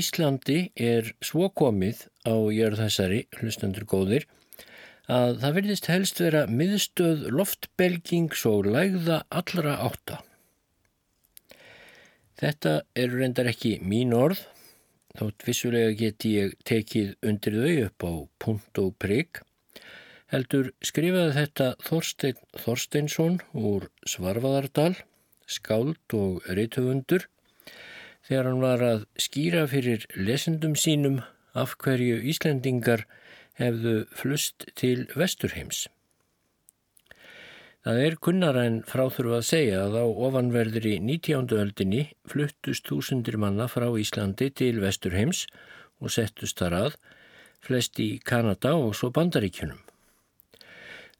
Íslandi er svo komið á jörð þessari, hlustendur góðir, að það verðist helst vera miðstöð loftbelgings og lægða allra átta. Þetta eru reyndar ekki mín orð, þótt vissulega geti ég tekið undir þau upp á punkt og prigg, heldur skrifaði þetta Þorstein Þorsteinsson úr Svarfaðardal, skáld og reytöfundur, þegar hann var að skýra fyrir lesendum sínum af hverju Íslendingar hefðu flust til Vesturheims. Það er kunnara en fráþurfa að segja að á ofanverðri 19. öldinni fluttust þúsundir manna frá Íslandi til Vesturheims og settust þar að, flest í Kanada og svo Bandaríkjunum.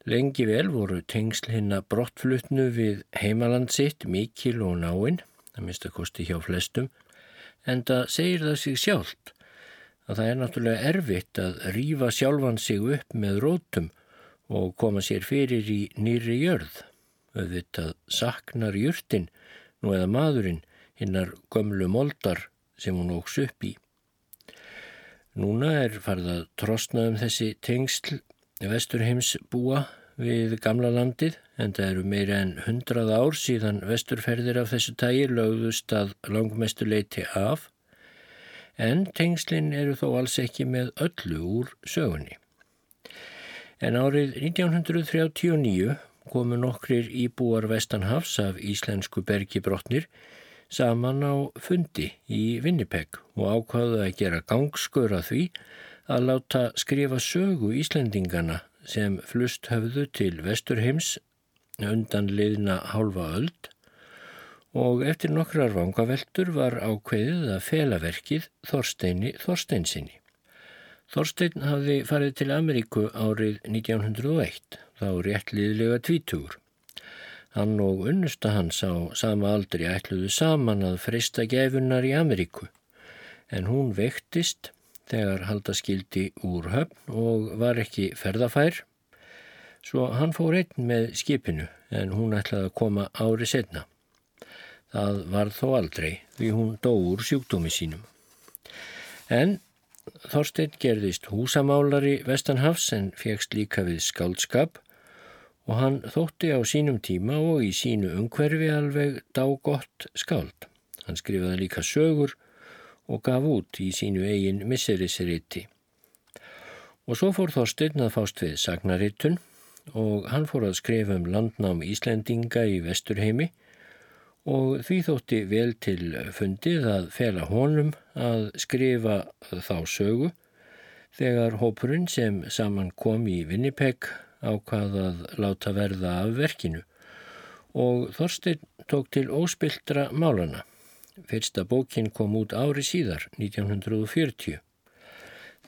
Lengi vel voru tengsl hinna brottflutnu við heimaland sitt mikil og náinn, að mista kosti hjá flestum, en það segir það sig sjálft að það er náttúrulega erfitt að rýfa sjálfan sig upp með rótum og koma sér fyrir í nýri jörð. Öðvitað saknar jörtin nú eða maðurinn hinnar gömlu moldar sem hún óks upp í. Núna er farið að trostna um þessi tengsl vesturheims búa við gamla landið en það eru meira en hundrað ár síðan vesturferðir af þessu tægi lögðust að langmestu leiti af en tengslinn eru þó alls ekki með öllu úr sögunni. En árið 1939 komu nokkrir íbúar Vestanhafs af íslensku bergibrotnir saman á fundi í Winnipeg og ákvaðu að gera gangskur að því að láta skrifa sögu Íslendingana sem flust höfðu til Vesturheims undan liðna hálfa öld og eftir nokkrar vangaveltur var ákveðið að felaverkið Þorsteini Þorsteinsinni. Þorstein hafði farið til Ameríku árið 1901, þá réttliðlega tvítugur. Hann og unnusta hans á sama aldri ætluðu saman að freysta gefunar í Ameríku, en hún vektist þegar haldaskildi úr höfn og var ekki ferðafær, svo hann fór einn með skipinu en hún ætlaði að koma ári setna. Það var þó aldrei því hún dó úr sjúkdómi sínum. En Þorstein gerðist húsamálari Vestanhafs en fegst líka við skáldskap og hann þótti á sínum tíma og í sínu umhverfi alveg dágott skáld. Hann skrifaði líka sögur og gaf út í sínu eigin misserisriti. Og svo fór Þorstein að fást við Sagnarittun og hann fór að skrifa um landnám Íslendinga í Vesturheimi og því þótti vel til fundið að fela honum að skrifa þá sögu þegar hópurinn sem saman kom í Winnipeg ákvað að láta verða af verkinu og Þorstein tók til óspildra málana. Fyrsta bókin kom út ári síðar, 1940.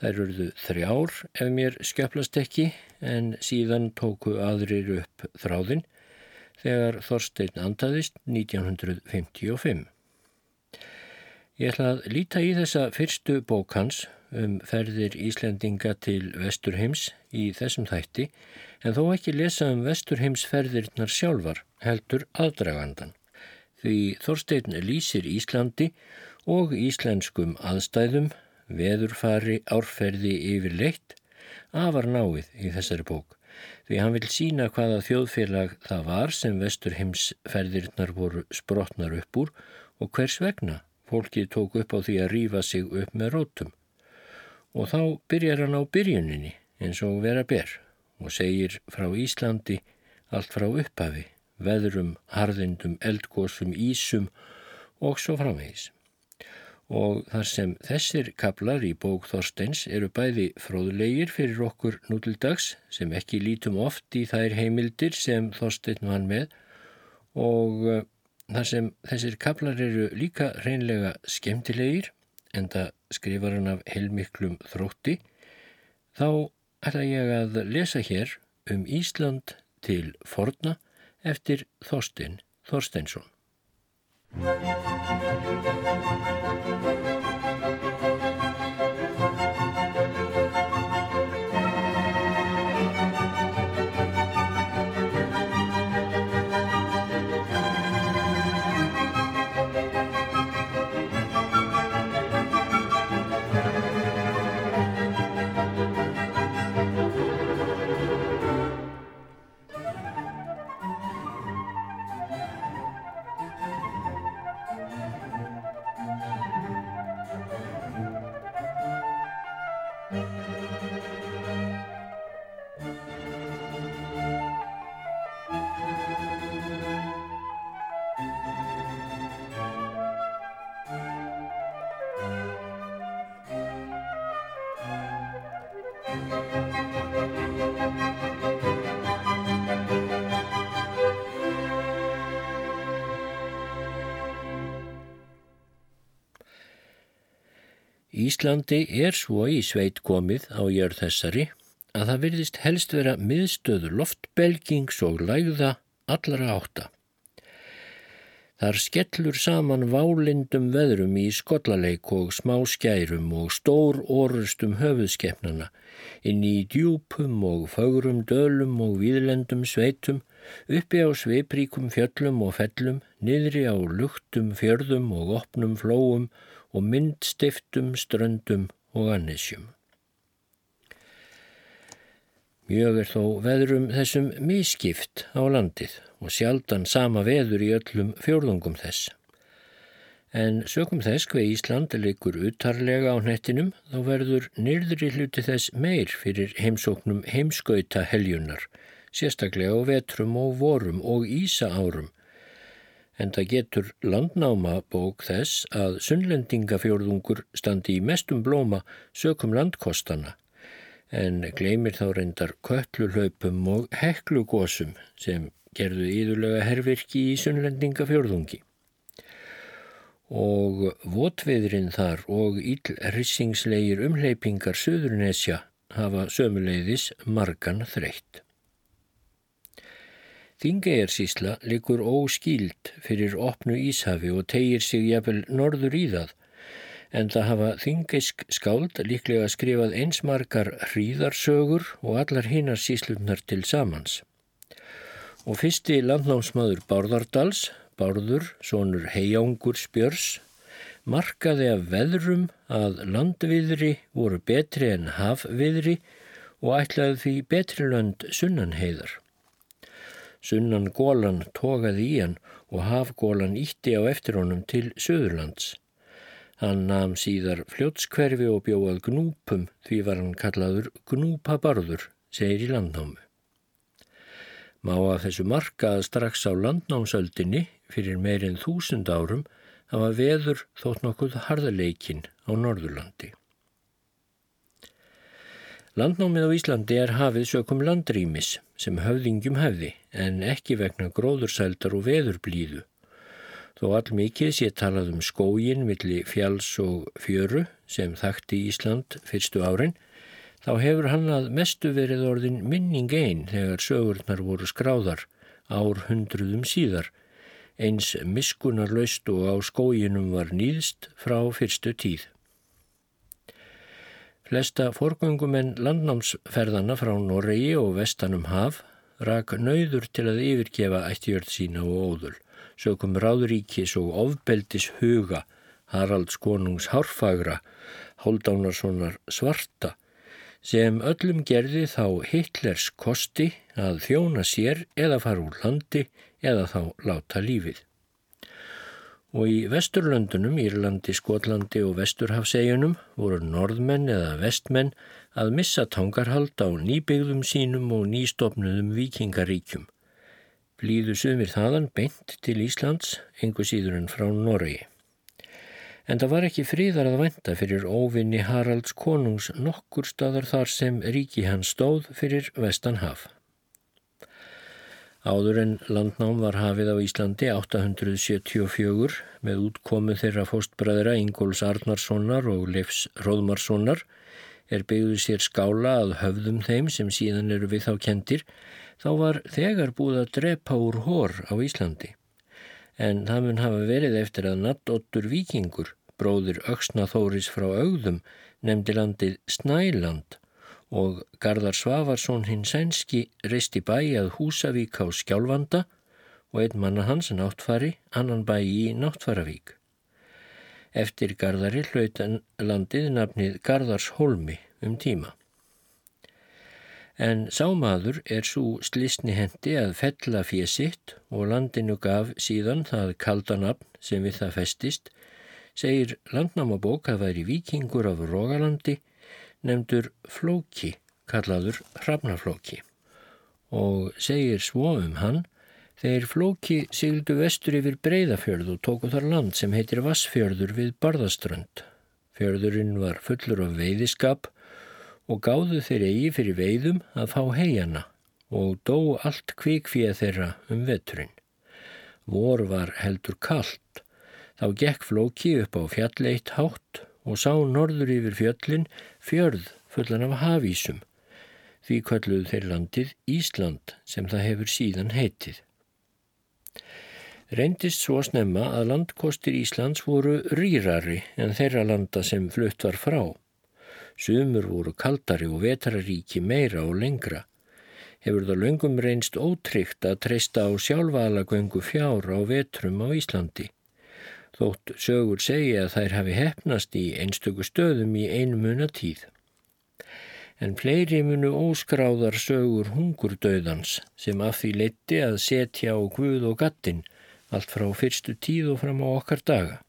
Þær eruðu þrjár ef mér skjöplast ekki en síðan tóku aðrir upp þráðinn þegar Þorstein andaðist 1955. Ég ætla að líta í þessa fyrstu bók hans um ferðir Íslendinga til Vesturheims í þessum þætti en þó ekki lesa um Vesturheims ferðirnar sjálfar heldur aðdragandan. Því Þorstein lýsir Íslandi og íslenskum aðstæðum, veðurfari, árferði yfir leitt, afar náið í þessari bók því hann vil sína hvaða þjóðfélag það var sem vestur heimsferðirnar voru sprotnar upp úr og hvers vegna fólki tók upp á því að rýfa sig upp með rótum. Og þá byrjar hann á byrjuninni eins og vera ber og segir frá Íslandi allt frá upphafi, veðrum, harðindum, eldgósum, ísum og svo framvegis. Og þar sem þessir kaplar í bók Þorsteins eru bæði fróðlegir fyrir okkur nútildags sem ekki lítum oft í þær heimildir sem Þorstein vann með og uh, þar sem þessir kaplar eru líka reynlega skemmtilegir en það skrifar hann af heilmiklum þrótti þá ætla ég að lesa hér um Ísland til forna eftir Þorstein Þorsteinsson. Íslandi er svo í sveit komið á jörð þessari að það virðist helst vera miðstöðu loftbelgings og lægða allra átta. Þar skellur saman válindum veðrum í skollaleik og smá skærum og stór orustum höfuðskeppnana inn í djúpum og fagrum dölum og víðlendum sveitum uppi á sveipríkum fjöllum og fellum, niðri á luktum fjörðum og opnum flóum og myndstiftum, ströndum og annisjum. Mjög er þó veðrum þessum mískipt á landið og sjaldan sama veður í öllum fjórðungum þess. En sökum þess hver Ísland leikur utarlega á hnettinum þá verður nyrðri hluti þess meir fyrir heimsóknum heimskauta heljunar, sérstaklega á vetrum og vorum og ísa árum en það getur landnáma bók þess að sunnlendingafjörðungur standi í mestum blóma sökum landkostana en gleymir þá reyndar köllulöpum og heklugósum sem gerðu íðulega hervirki í sunnlendingafjörðungi. Og votviðrin þar og íllrissingslegir umleipingar Suðurnesja hafa sömuleiðis margan þreytt. Þingegjarsísla likur óskíld fyrir opnu Íshafi og tegir sig jafnvel norður í það en það hafa þingeisk skáld líklega skrifað einsmarkar hríðarsögur og allar hinnar síslutnar til samans. Og fyrsti landnámsmaður Bárðardals, Bárður, sonur Heiángur Spjörs, markaði af veðrum að landviðri voru betri en hafviðri og ætlaði því betri lönd sunnanheiðar. Sunnan gólan tókaði í hann og hafgólan ítti á eftir honum til Suðurlands. Hann nam síðar fljótskverfi og bjóðað gnúpum því var hann kallaður gnúpabarður, segir í landnámu. Má af þessu marka að strax á landnámsöldinni fyrir meirinn þúsund árum hafa veður þótt nokkuð harðaleikinn á Norðurlandi. Landnámið á Íslandi er hafið sökum landrýmis sem höfðingjum hefði en ekki vegna gróðursældar og veðurblíðu. Þó allmikið sé talað um skógin millir fjáls og fjöru sem þakti Ísland fyrstu árin, þá hefur hann að mestu verið orðin minning einn þegar sögurnar voru skráðar ár hundruðum síðar, eins miskunarlaust og á skóginum var nýðst frá fyrstu tíð. Flesta forgöngumenn landnámsferðana frá Noregi og vestanum haf rak nöyður til að yfirgefa ættjörð sína og óðul, sökum ráðuríkis og ofbeldis huga Haralds konungs Hárfagra, Hóldánarssonar Svarta, sem öllum gerði þá Hitlers kosti að þjóna sér eða fara úr landi eða þá láta lífið og í Vesturlöndunum, Írlandi, Skotlandi og Vesturhafsegjunum voru norðmenn eða vestmenn að missa tangarhald á nýbyggðum sínum og nýstofnuðum vikingaríkjum. Blíðu sumir þaðan beint til Íslands, engu síður en frá Noregi. En það var ekki fríðar að venda fyrir óvinni Haralds konungs nokkur staðar þar sem ríki hans stóð fyrir Vestanhaf. Áður en landnám var hafið á Íslandi 874 með útkomu þeirra fóstbræðra Ingóls Arnarssonar og Leifs Róðmarssonar er byggðu sér skála að höfðum þeim sem síðan eru við þá kentir, þá var þegar búið að drepa úr hór á Íslandi. En það mun hafa verið eftir að nattottur vikingur, bróðir Öksnaþóris frá augðum, nefndi landið Snæland og Garðar Svavarsson hinn sænski reisti bæi að Húsavík á Skjálfanda og einn manna hans náttfari, annan bæi í Náttfaravík. Eftir Garðari hlautan landið nafnið Garðars Holmi um tíma. En sámaður er svo slisni hendi að fella fésitt og landinu gaf síðan það kaldanabn sem við það festist, segir landnámabók að væri vikingur af Rógalandi nefndur Flóki, kallaður Hrafnarflóki og segir svo um hann þeir Flóki sigildu vestur yfir Breiðafjörð og tóku þar land sem heitir Vassfjörður við Barðaströnd. Fjörðurinn var fullur af veiðiskap og gáðu þeir eigi fyrir veiðum að fá heiana og dó allt kvikfíða þeirra um veturinn. Vor var heldur kallt, þá gekk flóki upp á fjalleitt hátt og sá norður yfir fjöllin fjörð fullan af hafísum. Því kvölluðu þeir landið Ísland sem það hefur síðan heitið. Reyndist svo snemma að landkostir Íslands voru rýrari en þeirra landa sem flutt var frá. Sumur voru kaldari og vetararíki meira og lengra. Hefur það löngum reynst ótryggt að treysta á sjálfvalagöngu fjár á vetrum á Íslandi. Þótt sögur segja að þær hafi hefnast í einstöku stöðum í einmuna tíð. En fleiri munu óskráðar sögur hungurdauðans sem af því leiti að setja á Guð og gattin allt frá fyrstu tíð og fram á okkar daga.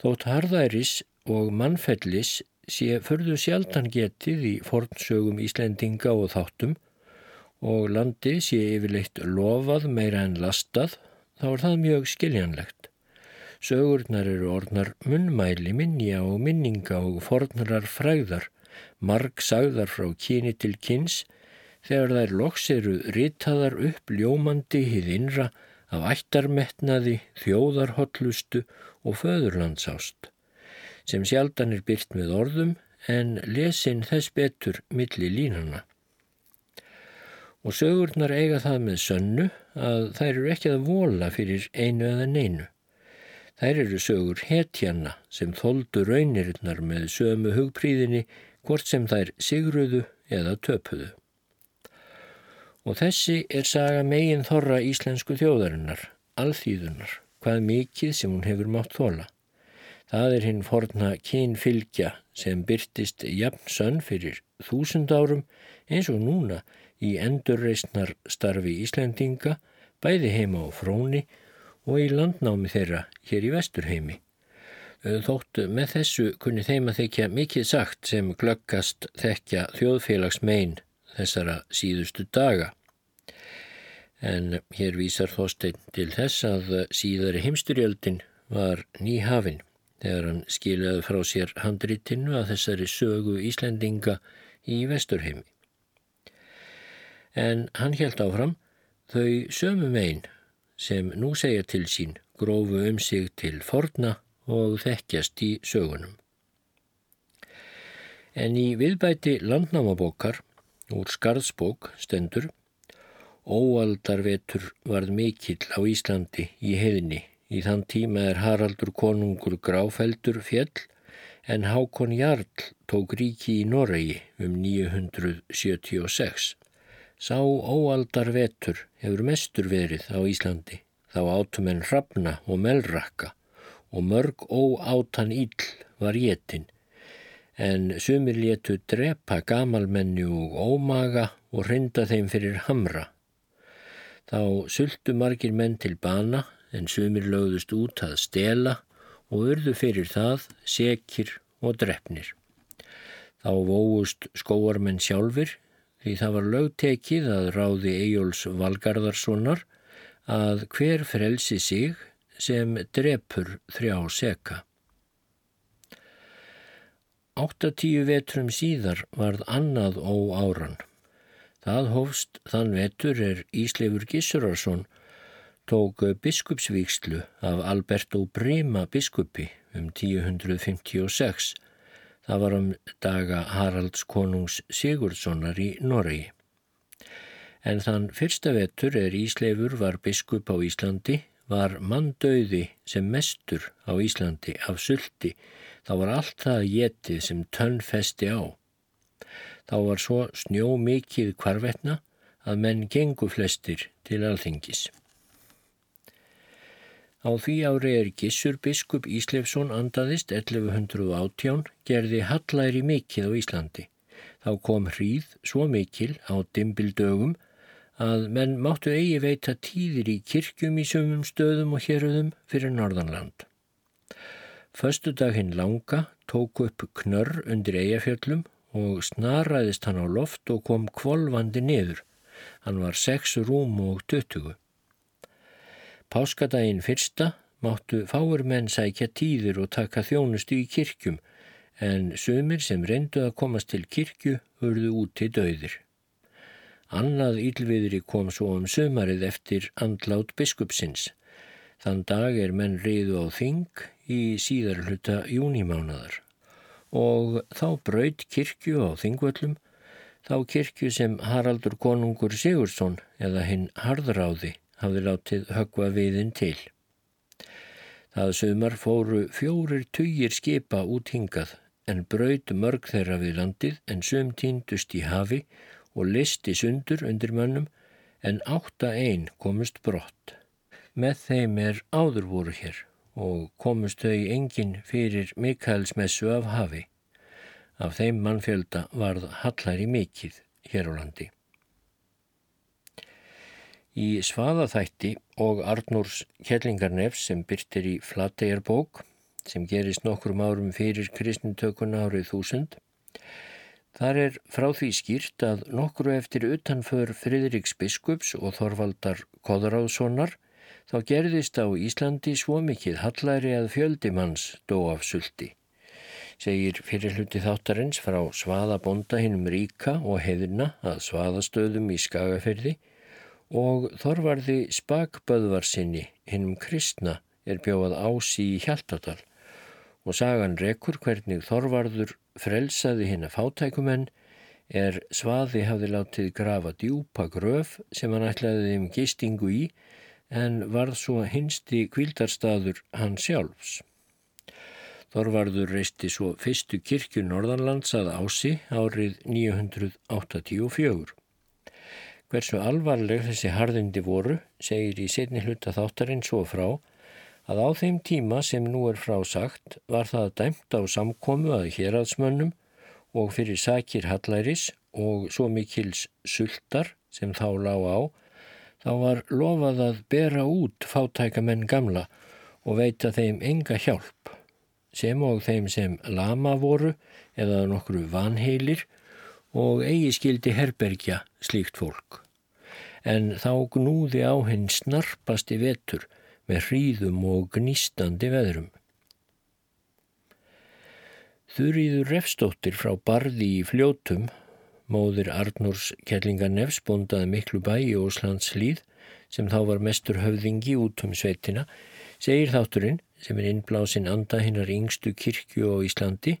Þótt harðæris og mannfellis sé förðu sjaldan getið í fornsögum Íslendinga og þáttum og landið sé yfirleitt lofað meira en lastað, þá er það mjög skiljanlegt. Sögurnar eru orðnar munnmæli minja og minninga og fornrar fræðar, marg sagðar frá kyni til kynns, þegar þær loks eru ritaðar upp ljómandi hið innra af ættarmetnaði, þjóðarhotlustu og föðurlandsást sem sjaldan er byrt með orðum en lesin þess betur milli línana. Og sögurnar eiga það með sönnu að þær eru ekki að vola fyrir einu eða neinu. Þær eru sögur hetjanna sem þóldu raunirinnar með sömu hugpríðinni hvort sem þær sigruðu eða töpuðu. Og þessi er saga megin þorra íslensku þjóðarinnar, alþýðunar, hvað mikið sem hún hefur mátt þóla. Það er hinn forna kynfylgja sem byrtist jafn sönn fyrir þúsund árum eins og núna í endurreysnar starfi Íslendinga, bæði heima á fróni og í landnámi þeirra hér í vesturheimi. Þóttu með þessu kunni þeim að þekja mikið sagt sem glöggast þekja þjóðfélagsmein þessara síðustu daga. En hér vísar þósteinn til þess að síðari heimsturjöldin var nýhafinn þegar hann skilaði frá sér handritinu að þessari sögu Íslendinga í Vesturheimi. En hann helt áfram þau sömu megin sem nú segja til sín grófu um sig til forna og þekkjast í sögunum. En í viðbæti landnámabókar úr skarðsbók stendur Óaldarvetur varð mikill á Íslandi í heðinni Í þann tíma er Haraldur konungur gráfeldur fjell en Hákon Jarl tók ríki í Noregi um 976. Sá óaldar vetur hefur mestur verið á Íslandi, þá átum en hrafna og melrakka og mörg óátan íll var jétin, en sumir létu drepa gamalmenni og ómaga og rinda þeim fyrir hamra. Þá sultu margir menn til bana en sumir lögðust út að stela og urðu fyrir það sekir og drefnir. Þá vóust skóarmenn sjálfur því það var lögtekið að ráði Eyjóls Valgarðarssonar að hver frelsi sig sem drepur þrjá seka. Áttatíu vetrum síðar varð annað ó áran. Það hófst þann vetur er Ísleifur Gissurarsson tók biskupsvíkslu af Alberto Brema biskupi um 1056. Það var um daga Haralds konungs Sigurdssonar í Noregi. En þann fyrsta vetur er Ísleifur var biskup á Íslandi var manndauði sem mestur á Íslandi af sulti. Þá var allt það getið sem tönn festi á. Þá var svo snjó mikið kvarvetna að menn gengu flestir til alþingis. Á því ári er Gissur biskup Íslefsson andaðist 1118 gerði hallæri mikið á Íslandi. Þá kom hríð svo mikil á dimbildögum að menn máttu eigi veita tíðir í kirkjum í sumum stöðum og héröðum fyrir Norðanland. Föstu daginn langa tók upp knörr undir eigafjöllum og snaraðist hann á loft og kom kvolvandi niður. Hann var 6 rúm og 20. Páskadaginn fyrsta máttu fáur menn sækja tíður og taka þjónustu í kirkjum en sumir sem reyndu að komast til kirkju hurðu úti döðir. Annað ílviðri kom svo um sömarið eftir andlát biskupsins. Þann dag er menn reyðu á þing í síðar hluta júnimánaðar og þá braut kirkju á þingvöllum, þá kirkju sem Haraldur konungur Sigursson eða hinn Harðráði hafði látið högva viðin til. Það sömar fóru fjórir tugir skipa út hingað en braut mörg þeirra við landið en söm týndust í hafi og listi sundur undir mönnum en átta einn komust brott. Með þeim er áður voru hér og komust þau engin fyrir Mikaelsmessu af hafi. Af þeim mannfjölda varð hallari mikið hér á landi. Í Svaðaþætti og Arnúrs Kjellingarnefs sem byrtir í Flateyjarbók sem gerist nokkrum árum fyrir kristnintökuna árið þúsund Þar er frá því skýrt að nokkru eftir utanför Fridriks biskups og Þorvaldar Koðuráðssonar þá gerðist á Íslandi svo mikið hallæri að fjöldimanns dó af sulti. Segir fyrir hluti þáttarins frá svaðabonda hinnum ríka og hefðina að svaðastöðum í skagaferði og þorvarði spakböðvarsinni hinnum kristna er bjóðað ási í Hjaltadal og sagan rekur hvernig þorvarður frelsaði hinn að fátækumenn er svaði hafði látið grafa djúpa gröf sem hann ætlaði þeim gistingu í en varð svo hinsti kvildarstaður hann sjálfs. Þorvarður reisti svo fyrstu kirkju Norðanlands að ási árið 984. Hversu alvarleg þessi harðindi voru segir í setni hluta þáttarinn svo frá að á þeim tíma sem nú er frásagt var það dæmt á samkomu að héradsmönnum og fyrir sakir hallæris og svo mikils sultar sem þá lág á þá var lofað að bera út fátækamenn gamla og veita þeim enga hjálp, sem og þeim sem lama voru eða nokkru vanheilir og eigi skildi herbergja slíkt fólk. En þá gnúði á hinn snarpasti vetur með hríðum og gnýstandi veðrum. Þurriður refstóttir frá barði í fljótum Móðir Arnúrs Kellingarnefs bondaði miklu bæ í Óslands hlýð sem þá var mestur höfðingi út um sveitina, segir þátturinn, sem er innblásin anda hinnar yngstu kirkju á Íslandi,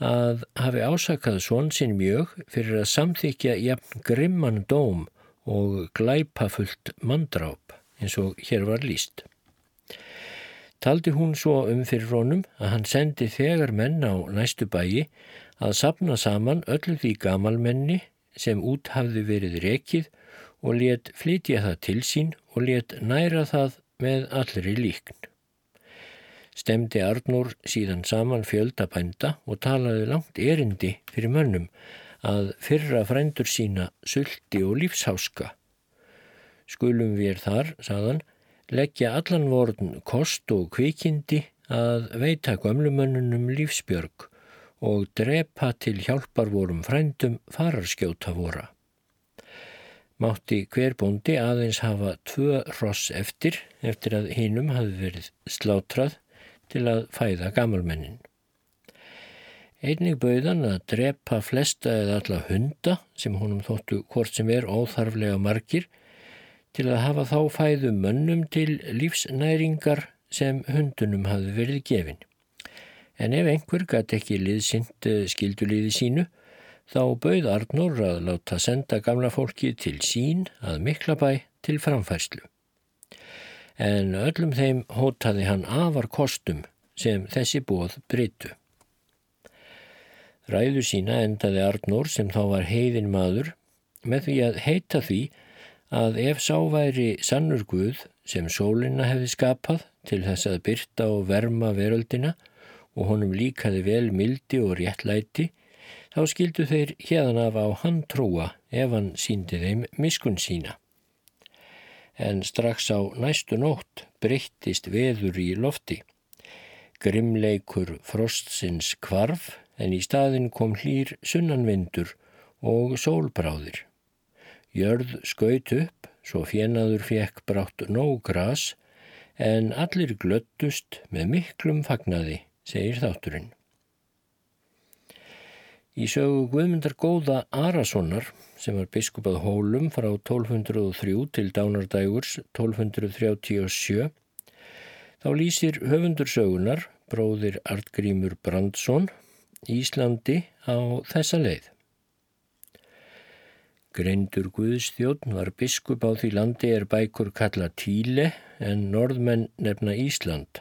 að hafi ásakað svon sinn mjög fyrir að samþykja jafn grimman dóm og glæpafullt mandráp eins og hér var líst. Taldi hún svo um fyrir rónum að hann sendi þegar menn á næstu bæi að sapna saman öllu því gamalmenni sem út hafði verið rekið og let flytja það til sín og let næra það með allri líkn. Stemdi Arnór síðan saman fjöldabænda og talaði langt erindi fyrir mönnum að fyrra frændur sína sulti og lífsháska. Skulum við þar, saðan, leggja allan vorn kost og kvikindi að veita gömlumönnunum lífsbjörg og drepa til hjálpar vorum frændum fararskjóta vora. Mátti hver bóndi aðeins hafa tvö ross eftir, eftir að hinnum hafi verið slátrað til að fæða gamalmennin. Einnig bauðan að drepa flesta eða alla hunda sem honum þóttu hvort sem er óþarflega margir til að hafa þá fæðu mönnum til lífsnæringar sem hundunum hafi verið gefin. En ef einhver gæti ekki liðsynd eh, skildulíði sínu, þá bauð Arnur að láta senda gamla fólki til sín að miklabæ til framfærslu. En öllum þeim hótaði hann afar kostum sem þessi bóð breytu. Ræðu sína endaði Arnur sem þá var heiðin maður með því að heita því að ef sá væri sannur Guð sem sólina hefði skapað til þess að byrta og verma veröldina og honum líkaði vel mildi og réttlæti, þá skildu þeir hérðan af á hann trúa ef hann síndi þeim miskun sína. En strax á næstu nótt breyttist veður í lofti. Grimleikur frostsins kvarf en í staðin kom hlýr sunnanvindur og sólbráðir. Jörð skaut upp, svo fjenaður fekk brátt nóg gras, en allir glöttust með miklum fagnaði segir þátturinn. Í sögu Guðmundar Góða Arasonar sem var biskupað Hólum frá 1203 til Dánardægurs 1237 þá lýsir höfundur sögunar, bróðir Artgrímur Brandsson, Íslandi á þessa leið. Greindur Guðstjórn var biskup á því landi er bækur kalla Tíle en norðmenn nefna Ísland.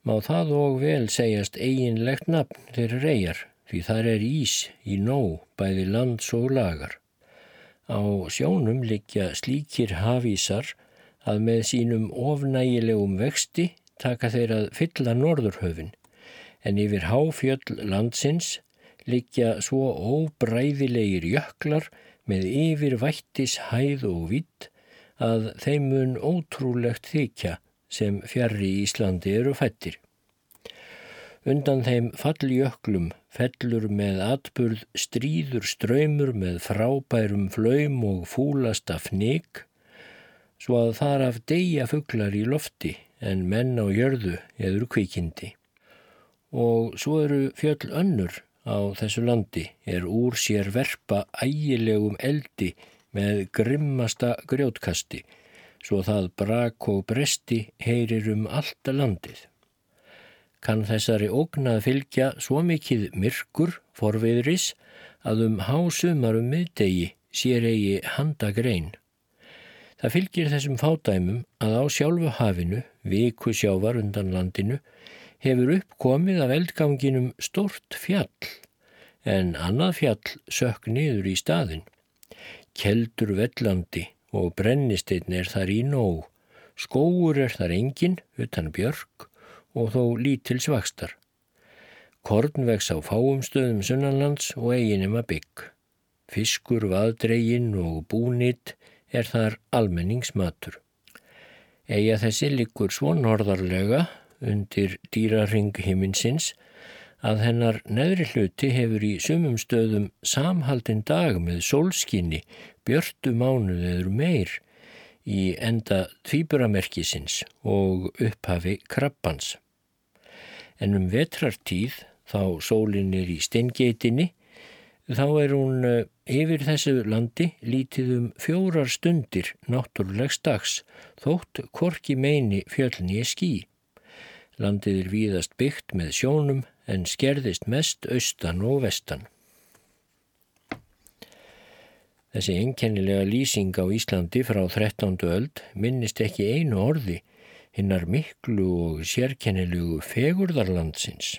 Má það og vel segjast eiginlegt nafn þeirra reyjar því þar er ís í nóg bæði lands og lagar. Á sjónum likja slíkir hafísar að með sínum ofnægilegum vexti taka þeir að fylla norðurhöfin en yfir háfjöll landsins likja svo óbræðilegir jöklar með yfir vættis hæð og vitt að þeim mun ótrúlegt þykja sem fjarrri í Íslandi eru fættir. Undan þeim falljöklum fellur með atburð stríður ströymur með frábærum flöym og fúlasta fnig, svo að þar af deyja fugglar í lofti en menn á jörðu eður kvikindi. Og svo eru fjöll önnur á þessu landi er úr sér verpa ægilegum eldi með grimmasta grjótkasti svo það brak og bresti heyrir um allta landið. Kann þessari ógnað fylgja svo mikið myrkur forviðris að um hásumarum miðdegi sér eigi handagrein. Það fylgir þessum fádæmum að á sjálfu hafinu, viku sjávar undan landinu, hefur uppkomið af eldganginum stort fjall en annað fjall sökk niður í staðin. Keldur vellandi og brennisteinn er þar í nóg. Skóur er þar engin, utan björg og þó lítils vakstar. Korn vex á fáum stöðum sunnanlands og eiginum að bygg. Fiskur, vaðdregin og búnitt er þar almenningsmatur. Ega þessi likur svo norðarlega undir dýraring himinsins að hennar neðri hluti hefur í sumum stöðum samhaldin dag með sólskinni, björtu mánuð eður meir í enda tvíburamerkisins og upphafi krabbans. En um vetrartíð, þá sólinn er í steingeitinni, þá er hún eh, yfir þessu landi lítið um fjórar stundir náttúrulegs dags, þótt korki meini fjölni er skí. Landið er víðast byggt með sjónum en skerðist mest austan og vestan. Þessi einkennilega lýsing á Íslandi frá 13. öld minnist ekki einu orði hinnar miklu og sérkennilegu fegurðarlandsins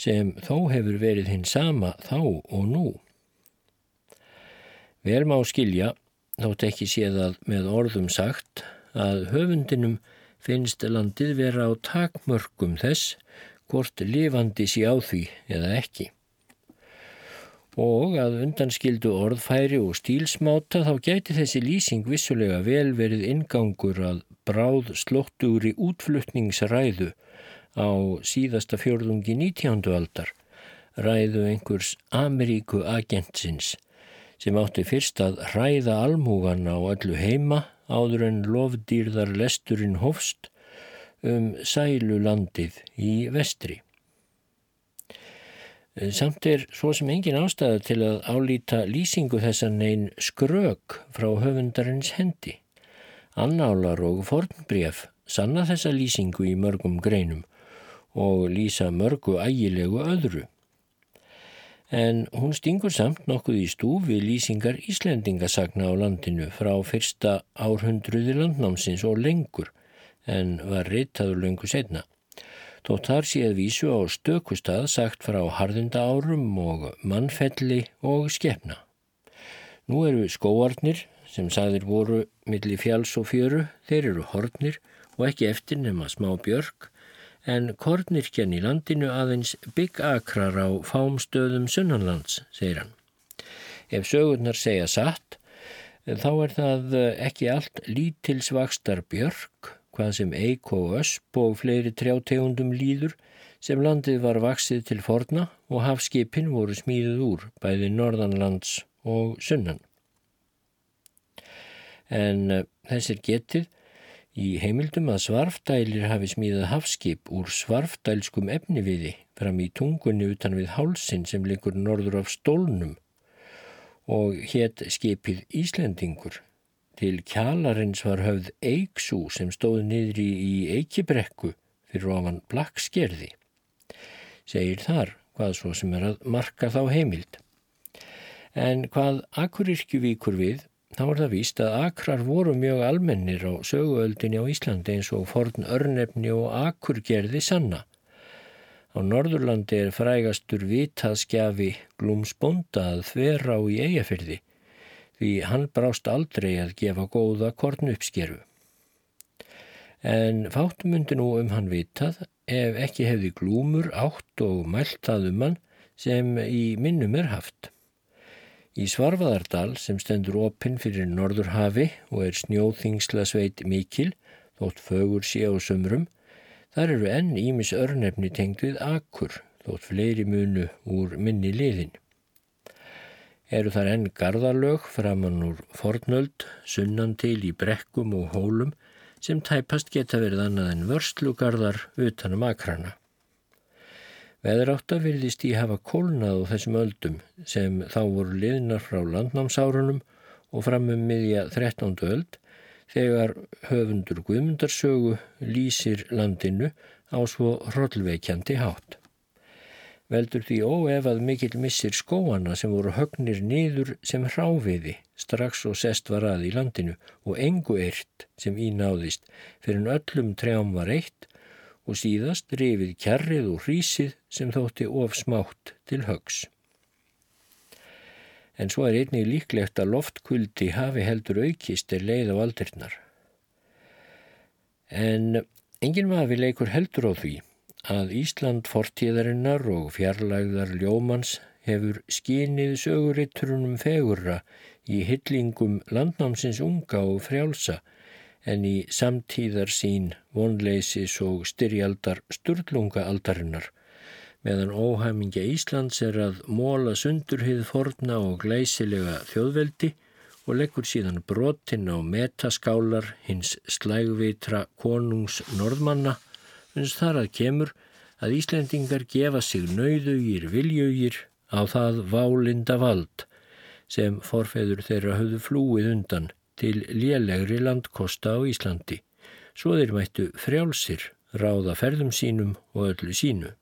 sem þó hefur verið hinn sama þá og nú. Vel má skilja, þótt ekki séðað með orðum sagt, að höfundinum finnst landið vera á takmörgum þess hvort lifandi sé á því eða ekki. Og að undanskildu orðfæri og stílsmáta þá gæti þessi lýsing vissulega vel verið ingangur að bráð slóttugri útflutningsræðu á síðasta fjörðungi 19. aldar, ræðu einhvers Ameríku agentsins sem átti fyrst að ræða almúgan á öllu heima áður en lofdýrðar lesturinn hofst um sælulandið í vestri. Samt er svo sem engin ástæða til að álýta lýsingu þessan einn skrög frá höfundarins hendi. Annálar og fornbref sanna þessa lýsingu í mörgum greinum og lýsa mörgu ægilegu öðru en hún stingur samt nokkuð í stúfi lýsingar Íslendingasagna á landinu frá fyrsta árhundruði landnámsins og lengur en var reytaður lengur setna. Þótt þar séð vísu á stökustad sagt frá harðinda árum og mannfelli og skefna. Nú eru skóarnir sem sagðir voru millir fjáls og fjöru, þeir eru hornir og ekki eftir nema smá björg en kornirkjan í landinu aðeins byggakrar á fámstöðum sunnanlands, segir hann. Ef sögurnar segja satt, þá er það ekki allt lítilsvakstar björg, hvað sem eik og ösp og fleiri trjátegundum líður, sem landið var vaksið til forna og hafskipin voru smíðuð úr, bæði norðanlands og sunnan. En uh, þessir getið í heimildum að svarfdælir hafi smíðað hafskip úr svarfdælskum efniviði fram í tungunni utan við hálsin sem likur norður af stólnum og hétt skipið Íslendingur. Til kjalarins var höfð eiksú sem stóð niður í, eikibrekku fyrir ofan blakkskerði. Segir þar hvað svo sem er að marka þá heimild. En hvað Akuryrkju víkur við, þá er það víst að akrar voru mjög almennir á söguöldinni á Íslandi eins og forn örnefni og akurgerði sanna. Á Norðurlandi er frægastur vitaðskjafi glúmsbonda að þverra á í eigafyrði því hann brást aldrei að gefa góða korn uppskeru. En fáttumundi nú um hann vitað ef ekki hefði glúmur átt og mæltað um hann sem í minnum er haft. Í Svarfaðardal sem stendur opinn fyrir Norðurhafi og er snjóþingsla sveit mikil, þótt fögur sé á sömrum, Þar eru enn ímis örnefni tengd við akkur, þótt fleiri munu úr minni liðin. Eru þar enn gardarlög framann úr fornöld, sunnan til í brekkum og hólum sem tæpast geta verið annað en vörstlugarðar utanum akrana. Veðrátta virðist í hafa kólnað á þessum öldum sem þá voru liðnar frá landnámsárunum og fram um miðja 13. öld þegar höfundur Guðmundarsögu lýsir landinu á svo hrollveikjandi hátt. Veldur því óefað mikill missir skóana sem voru högnir niður sem hráfiði strax og sest var að í landinu og engu eirt sem ínáðist fyrir en öllum trjám var eitt og síðast rifið kjarrið og hrísið sem þótti of smátt til högs en svo er einnig líklegt að loftkvöldi hafi heldur aukist er leið á aldirnar. En enginn maður leikur heldur á því að Ísland fortíðarinnar og fjarlægðar ljómans hefur skínið söguritturunum fegurra í hyllingum landnámsins unga og frjálsa en í samtíðar sín vonleisis og styrjaldar sturlunga aldarinnar meðan óhæmingja Íslands er að móla sundurhið forna og glæsilega þjóðveldi og leggur síðan brotinn á metaskálar hins slægvitra konungs norðmanna eins þar að kemur að Íslendingar gefa sig nauðugir viljugir á það válinda vald sem forfeður þeirra höfðu flúið undan til lélegri landkosta á Íslandi, svo þeir mættu frjálsir ráða ferðum sínum og öllu sínu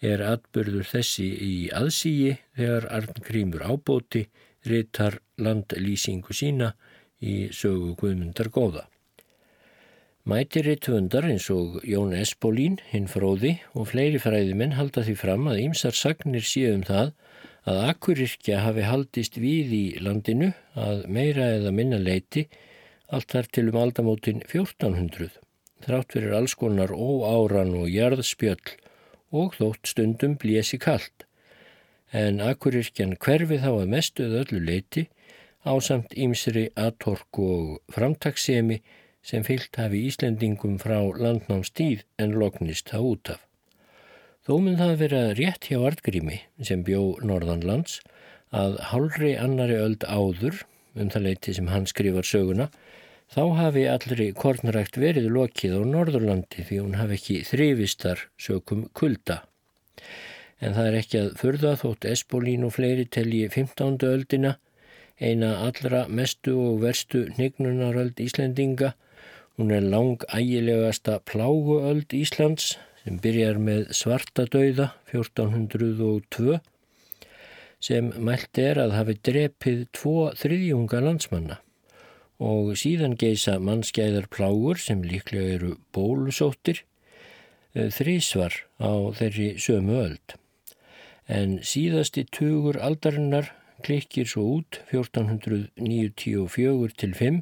er atbyrður þessi í aðsíi þegar Arngrímur ábóti ritar landlýsingu sína í sögu Guðmundar góða. Mæti rittvöndar eins og Jón Espolín, hinn fróði og fleiri fræðimenn halda því fram að ýmsar sagnir séum það að akkurirkja hafi haldist við í landinu að meira eða minna leiti allt þar til um aldamótin 1400 þrátt fyrir alls konar óáran og jarðspjöll og þótt stundum blési kallt, en akkurirkjan hverfi þá að mestuð öllu leiti á samt ímsri atorku og framtagsemi sem fyllt hafi Íslendingum frá landnámstíð en loknist það út af. Þó mun það vera rétt hjá Artgrími sem bjó Norðanlands að hálfri annari öld áður, um það leiti sem hann skrifar söguna, Þá hafi allri kornrækt verið lokið á Norðurlandi því hún hafi ekki þrifistar sökum kulda. En það er ekki að förða þótt Espolín og fleiri telji 15. öldina, eina allra mestu og verstu hnignunaröld Íslendinga. Hún er lang ægilegasta pláguöld Íslands sem byrjar með svartadauða 1402 sem mælt er að hafi drepið tvo þriðjunga landsmanna og síðan geisa mannskæðar plágur sem líklega eru bólusóttir eh, þrísvar á þeirri sömu öld. En síðasti tugur aldarinnar klikkir svo út 1494 til 5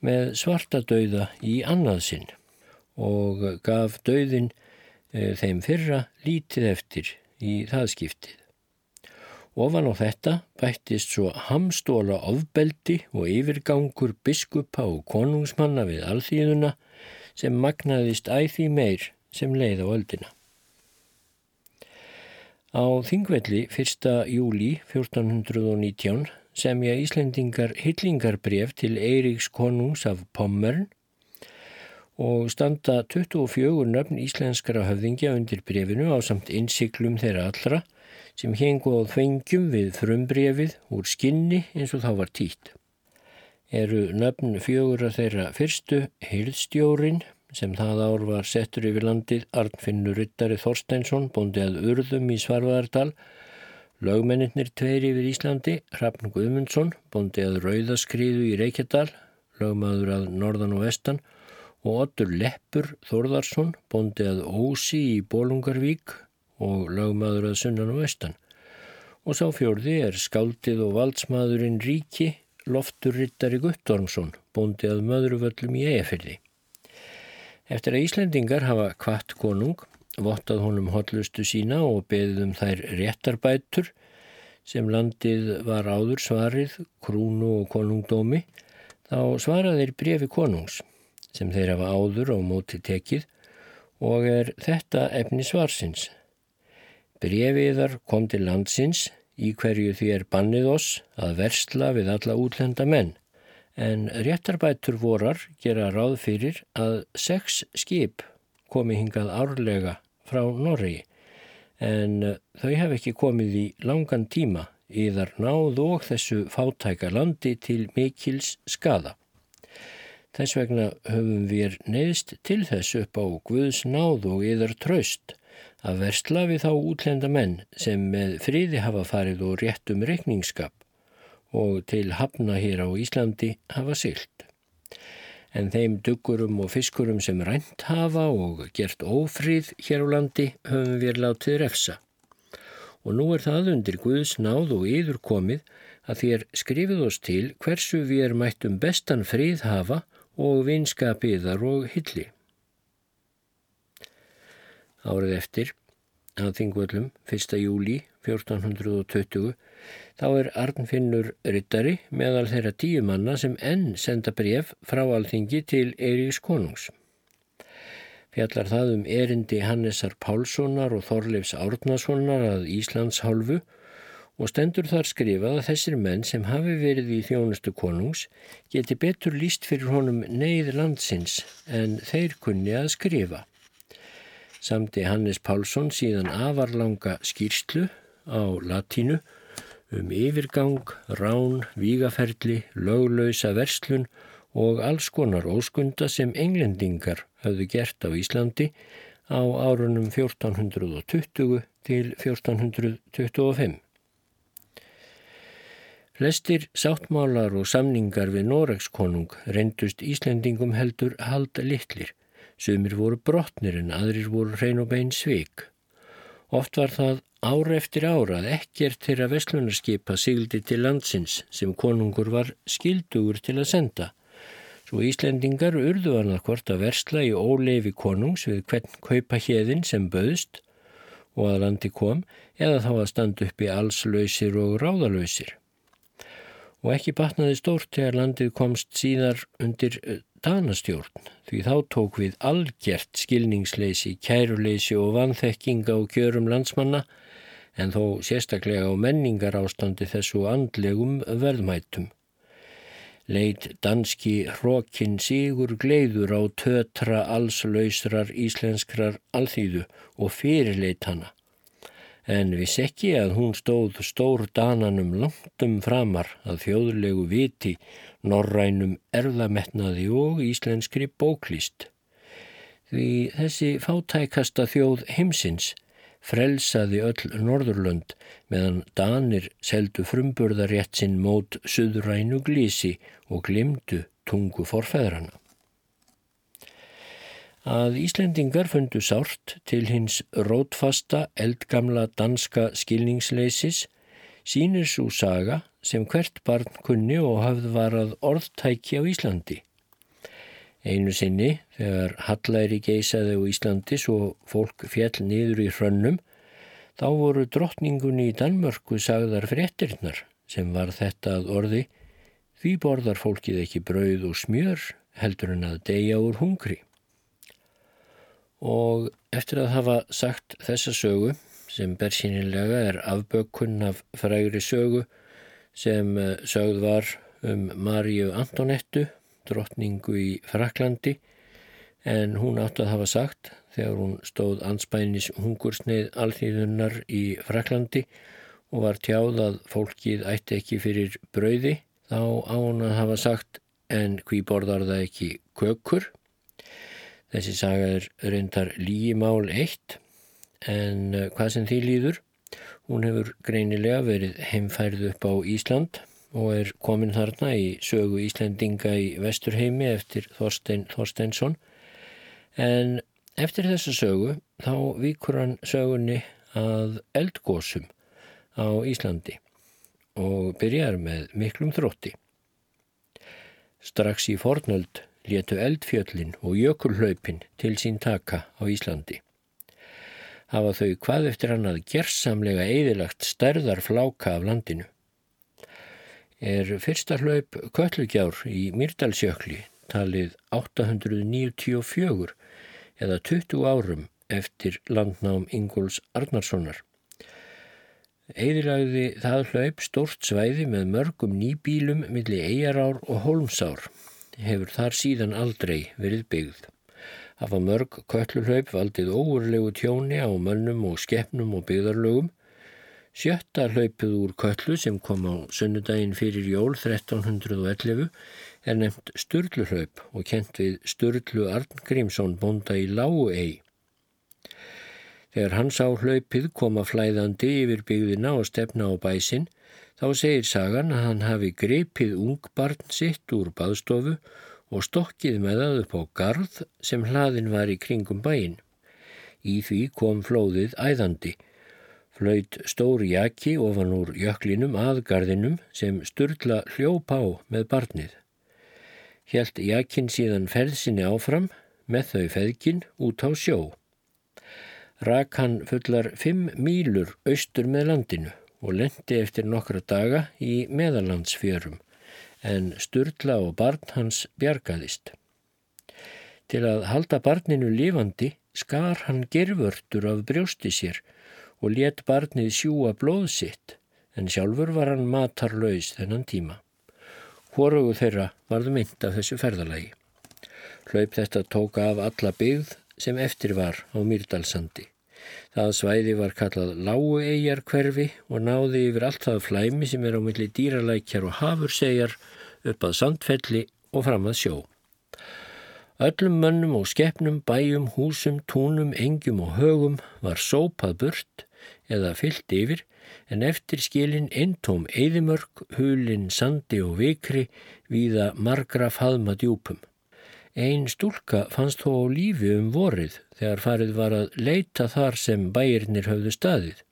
með svartadauða í annað sinn og gaf dauðin þeim fyrra lítið eftir í það skiptið. Ofan á þetta bættist svo hamstóla ofbeldi og yfirgangur biskupa og konungsmanna við alþýðuna sem magnaðist æði meir sem leið á öldina. Á þingvelli 1. júli 1419 semja Íslendingar hillingarbref til Eiríks konungs af Pommern og standa 24 nöfn íslenskara höfðingja undir brefinu á samt innsiklum þeirra allra sem hengu á þvengjum við frumbrefið úr skinni eins og þá var tít. Eru nöfn fjögur að þeirra fyrstu Hilstjórin sem það ár var settur yfir landið Arnfinnur Ryttari Þorsteinsson bóndi að urðum í Svarvaðardal Lögmennir tveir yfir Íslandi, Hrafn Guðmundsson, bóndi að Rauðaskriðu í Reykjadal, lögmaður að Norðan og Vestan og Otur Leppur Þorðarsson, bóndi að Ósi í Bólungarvík og lögmaður að Sunnan og Vestan. Og sá fjörði er skáldið og valdsmaðurinn Ríki, lofturrittari Guttormsson, bóndi að Möðruvöllum í Eifirði. Eftir að Íslendingar hafa kvart konung, vottað honum hotlustu sína og beðið um þær réttarbætur sem landið var áður svarið, krúnu og konungdómi, þá svaraðir brefi konungs sem þeir hafa áður á móti tekið og er þetta efni svarsins. Brefiðar kom til landsins í hverju því er bannið oss að versla við alla útlenda menn en réttarbætur vorar gera ráð fyrir að sex skip komi hingað árlega frá Norri en þau hef ekki komið í langan tíma yðar náð og þessu fátæka landi til mikils skada. Þess vegna höfum við neðst til þess upp á Guðs náð og yðar tröst að versla við þá útlenda menn sem með fríði hafa farið og rétt um reikningskap og til hafna hér á Íslandi hafa sylt en þeim duggurum og fiskurum sem rænt hafa og gert ófríð hér á landi höfum við látið refsa. Og nú er það undir Guðs náð og yður komið að þér skrifið oss til hversu við er mættum bestan fríð hafa og vinskapiðar og hilli. Árið eftir, að þingvöldum, 1. júli 1420, Þá er Arnfinnur Ryttari meðal þeirra tíu manna sem enn senda bref frá alþingi til Eiríks konungs. Fjallar það um erindi Hannesar Pálssonar og Þorleifs Árnasonar að Íslands hálfu og stendur þar skrifað að þessir menn sem hafi verið í þjónustu konungs geti betur líst fyrir honum neyð landsins en þeir kunni að skrifa. Samti Hannes Pálsson síðan afarlanga skýrslu á latínu um yfirgang, rán, vígaferli, löglausa verslun og alls konar óskunda sem englendingar hafðu gert á Íslandi á árunum 1420 til 1425. Flestir sáttmálar og samningar við Noregskonung reyndust Íslendingum heldur halda litlir, sumir voru brotnir en aðrir voru hrein og bein sveik. Oft var það Ára eftir ára að ekkert þeirra vestlunarskipa sigildi til landsins sem konungur var skildugur til að senda. Svo Íslendingar urðu hann að hvort að versla í óleifi konungs við hvern kaupa hérðin sem böðst og að landi kom eða þá að standa upp í allslausir og ráðalausir. Og ekki batnaði stórt þegar landið komst síðar undir eh, danastjórn því þá tók við algjert skilningsleisi, kæruleysi og vanþekkinga og kjörum landsmanna en þó sérstaklega á menningar ástandi þessu andlegum verðmætum. Leit danski hrókin sigur gleiður á tötra allslausrar íslenskrar alþýðu og fyrirleit hana. En viss ekki að hún stóð stór dananum langtum framar að þjóðlegu viti, norrænum erðametnaði og íslenskri bóklist. Því þessi fátækasta þjóð heimsins frelsaði öll Norðurlönd meðan Danir seldu frumburðarétt sinn mót suðrænu glísi og glimdu tungu forfæðrana. Að Íslendingar fundu sárt til hins rótfasta eldgamla danska skilningsleisis sínir svo saga sem hvert barn kunni og hafð varað orðtæki á Íslandi. Einu sinni, þegar Hallæri geisaði á Íslandi svo fólk fjall niður í hrönnum, þá voru drottningunni í Danmörku sagðar fréttirnar sem var þetta að orði því borðar fólkið ekki brauð og smjör heldur en að deyja úr hungri. Og eftir að hafa sagt þessa sögu sem bersýnilega er afbökkunn af frægri sögu sem eh, sögð var um Maríu Antonettu drottningu í Fraklandi en hún átti að hafa sagt þegar hún stóð anspænis hungursneið alþýðunar í Fraklandi og var tjáð að fólkið ætti ekki fyrir brauði þá á hún að hafa sagt en hví borðar það ekki kökur. Þessi saga er reyndar lígimál eitt en eh, hvað sem því líður hún hefur greinilega verið heimfærð upp á Ísland og er komin þarna í sögu Íslandinga í Vesturheimi eftir Þorstein Þorsteinsson En eftir þessa sögu þá vikur hann sögunni að eldgósum á Íslandi og byrjar með miklum þrótti. Strax í fornöld létu eldfjöllin og jökulhlaupin til sín taka á Íslandi. Hafa þau hvað eftir hann að gerðsamlega eðilagt stærðar fláka af landinu. Er fyrsta hlaup Köllugjár í Myrdalsjökli talið 894 eða 20 árum eftir landnám Ingúls Arnarssonar. Eðilagði það hlaup stort svæði með mörgum nýbílum millir eigarár og holmsár. Hefur þar síðan aldrei verið byggð. Hafa mörg kölluhlaup valdið óurlegu tjóni á mönnum og skeppnum og byggðarlögum. Sjötta hlaupið úr köllu sem kom á sunnudaginn fyrir jól 1311 er nefnt Sturluhlaup og kent við Sturlu Arngrímsson bonda í Láguei. Þegar hans á hlaupið koma flæðandi yfir byggðina og stefna á bæsin, þá segir sagan að hann hafi greipið ungbarn sitt úr baðstofu og stokkið með það upp á garð sem hlaðin var í kringum bæin. Í því kom flóðið æðandi. Flöyt stóri jaki ofan úr jöklinum að garðinum sem Sturla hljóp á með barnið helt jakinn síðan ferðsinni áfram með þau feðkin út á sjó. Rak hann fullar fimm mílur austur með landinu og lendi eftir nokkra daga í meðalandsfjörum en Sturla og barn hans bjargaðist. Til að halda barninu lifandi skar hann gervörtur af brjósti sér og let barnið sjúa blóð sitt en sjálfur var hann matarlaus þennan tíma. Hvorugu þeirra varðu mynd af þessu ferðalagi. Hlaup þetta tóka af alla byggð sem eftir var á Mýrdalsandi. Það svæði var kallað Láuegjar hverfi og náði yfir allt það flæmi sem er á milli dýralækjar og hafursegjar upp að sandfelli og fram að sjó. Öllum mönnum og skeppnum, bæjum, húsum, túnum, engjum og högum var sópað burt eða fyllt yfir en eftir skilin eintóm eðimörk, hulin, sandi og vikri víða margra faðma djúpum. Einn stúlka fannst þó lífi um vorið þegar farið var að leita þar sem bæirnir höfðu staðið.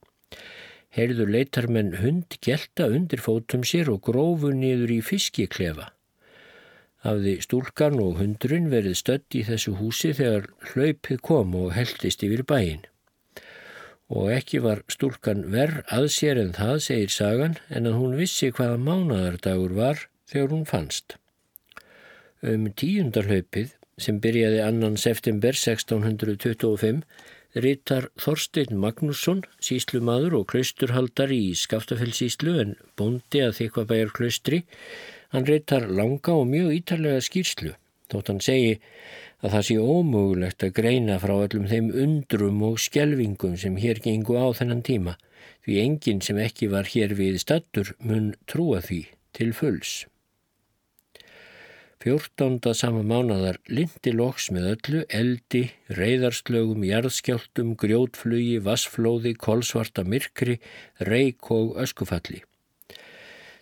Heyrðu leitarmenn hund gelta undir fótum sér og grófu niður í fiskiklefa. Afði stúlkan og hundurinn verið stödd í þessu húsi þegar hlaupið kom og heldist yfir bæin og ekki var stúlkan verð að sér en það, segir sagan, en að hún vissi hvaða mánadardagur var þegar hún fannst. Um tíundarhlaupið, sem byrjaði annan september 1625, rítar Þorstein Magnússon, síslumadur og klausturhaldar í Skaftafellsíslu en bondi að þykvabæjar klaustri, hann rítar langa og mjög ítarlega skýrslu, þótt hann segi að það sé ómögulegt að greina frá öllum þeim undrum og skjelvingum sem hér gengu á þennan tíma, því enginn sem ekki var hér við stattur mun trúa því til fulls. Fjórtánda sama mánadar lindi loks með öllu, eldi, reyðarslögum, jarðskjáltum, grjótflugi, vassflóði, kolsvarta myrkri, reik og öskufalli.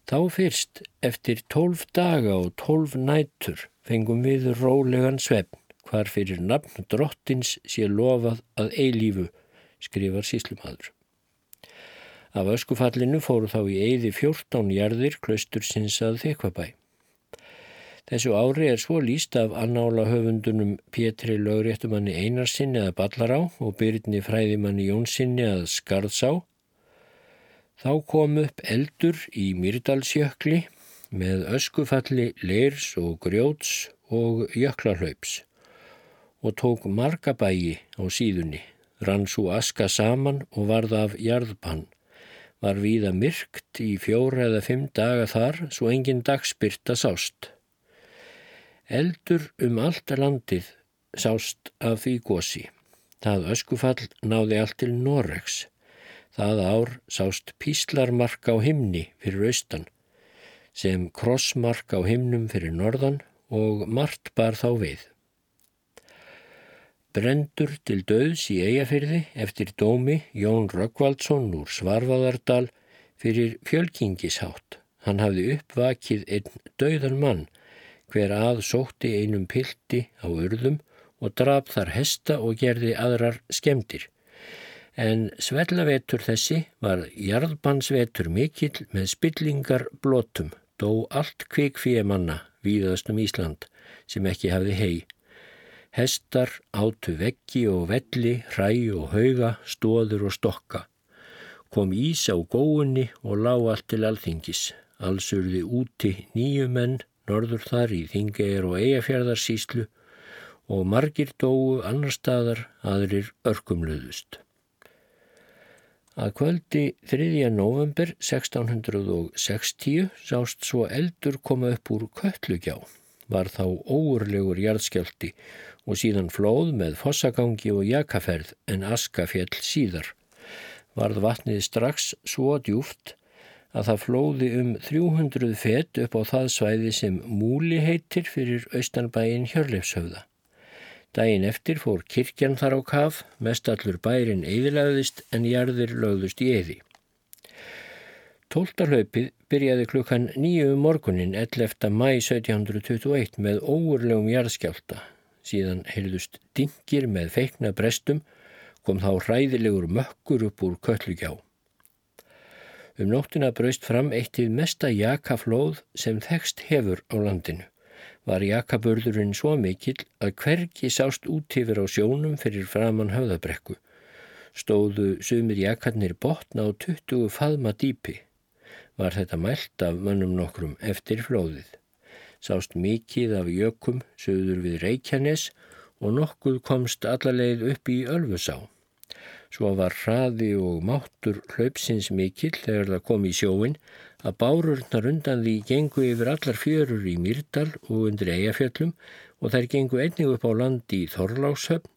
Þá fyrst, eftir tólf daga og tólf nætur, fengum við rólegan svefn hvar fyrir nafn drottins sé lofað að eilífu, skrifar síslumadur. Af öskufallinu fóru þá í eiði 14 jarðir klaustur sinns að þekvabæ. Þessu ári er svo líst af annála höfundunum Pétri lögréttumanni Einarsinni að Ballará og Byrni fræðimanni Jónsinni að Skarðsá. Þá kom upp eldur í Myrdalsjökli með öskufalli leirs og grjóts og jöklarhlaups og tók marga bæi á síðunni, rann svo aska saman og varð af jarðbann. Var víða myrkt í fjóra eða fimm daga þar svo engin dagspyrta sást. Eldur um allt landið sást af því gósi. Það öskufall náði allt til Noregs. Það ár sást píslarmark á himni fyrir austan, sem krossmark á himnum fyrir norðan og margt bar þá við. Brendur til döðs í eigafyrði eftir dómi Jón Röggvaldsson úr Svarvaðardal fyrir fjölkingishátt. Hann hafði uppvakið einn döðan mann hver að sótti einum pildi á urðum og draf þar hesta og gerði aðrar skemdir. En svellavetur þessi var jarðbansvetur mikill með spillingar blótum, dó allt kvikfíemanna víðast um Ísland sem ekki hafði hei. Hestar átu veggi og velli, hræ og hauga, stóður og stokka. Kom ís á góunni og lág allt til alþingis. Allsurði úti nýju menn, norður þar í Þingeir og Eyjafjörðarsíslu og margir dóu annar staðar aðrir örkumluðust. Að kvöldi 3. november 1660 sást svo eldur koma upp úr Kötlugjá. Var þá óurlegur jarðskjálti og síðan flóð með fossagangi og jakaferð en askafjell síðar. Varð vatnið strax svo djúft að það flóði um 300 fett upp á það svæði sem múli heitir fyrir austanbæin Hjörleifshöfða. Dæin eftir fór kirkjan þar á kaf, mest allur bærin eðilagðist en jarðir lögðust í eði. Tóltarhlaupið byrjaði klukkan nýju morgunin 11. mæ 1721 með óurlegum jarðskjálta. Síðan heyrðust dingir með feikna brestum, kom þá hræðilegur mökkur upp úr köllugjá. Um nóttina braust fram eittið mesta jakaflóð sem þekst hefur á landinu var jakaburðurinn svo mikill að hverki sást út yfir á sjónum fyrir framann höfðabrekku. Stóðu sumir jakarnir botna á 20 faðma dýpi. Var þetta mælt af mönnum nokkrum eftir flóðið. Sást mikið af jökum söður við Reykjanes og nokkuð komst allarleið upp í Ölfusá. Svo var hraði og máttur hlaupsins mikill þegar það kom í sjóin að bárurnar undan því gengu yfir allar fjörur í Myrdal og undir Eyjafjöllum og þær gengu einnig upp á landi í Þorláshöfn,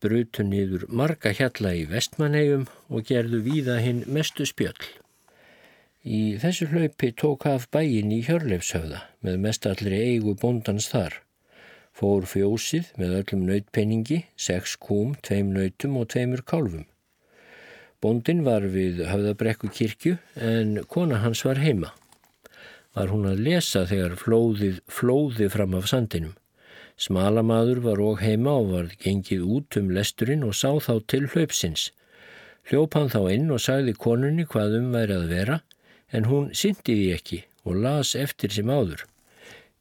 brutu niður marga hjalla í Vestmannegjum og gerðu víða hinn mestu spjöll. Í þessu hlaupi tók af bæin í Hjörleifshöfða með mestallri eigu bóndans þar. Fór fjósið með öllum nautpenningi, sex kúm, tveim nautum og tveimur kálfum. Bóndin var við höfðabrekku kirkju en kona hans var heima. Var hún að lesa þegar flóðið flóði fram af sandinum. Smalamadur var og heima og var gengið út um lesturinn og sá þá til hlaupsins. Hljóp hann þá inn og sagði konunni hvað um væri að vera en hún syndiði ekki og las eftir sem áður.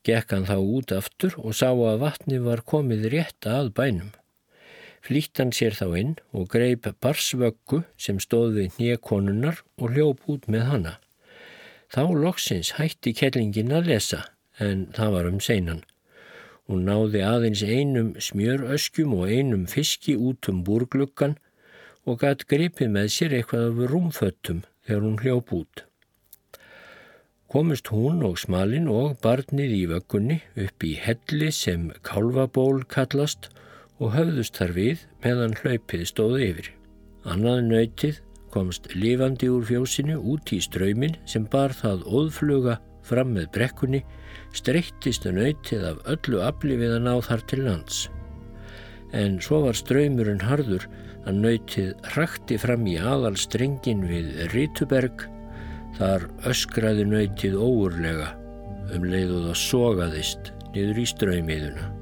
Gekk hann þá út aftur og sá að vatni var komið rétt að bænum flýtt hann sér þá inn og greip barsvöggu sem stóð við nýjakonunnar og hljóp út með hanna. Þá loksins hætti kellingin að lesa, en það var um seinan. Hún náði aðeins einum smjöröskjum og einum fiski út um búrgluggan og gætt gripið með sér eitthvað af rúmföttum þegar hún hljóp út. Komist hún og smalin og barnið í vöggunni upp í helli sem kálvaból kallast og höfðust þar við meðan hlaupið stóði yfir. Annað nöytið komst lifandi úr fjósinu út í ströymin sem bar það óðfluga fram með brekkunni, streyttist nöytið af öllu afli við að ná þar til lands. En svo var ströymurinn harður að nöytið hrakti fram í aðal strengin við Rítuberg, þar öskraði nöytið óurlega um leið og það sogaðist niður í ströymiðuna.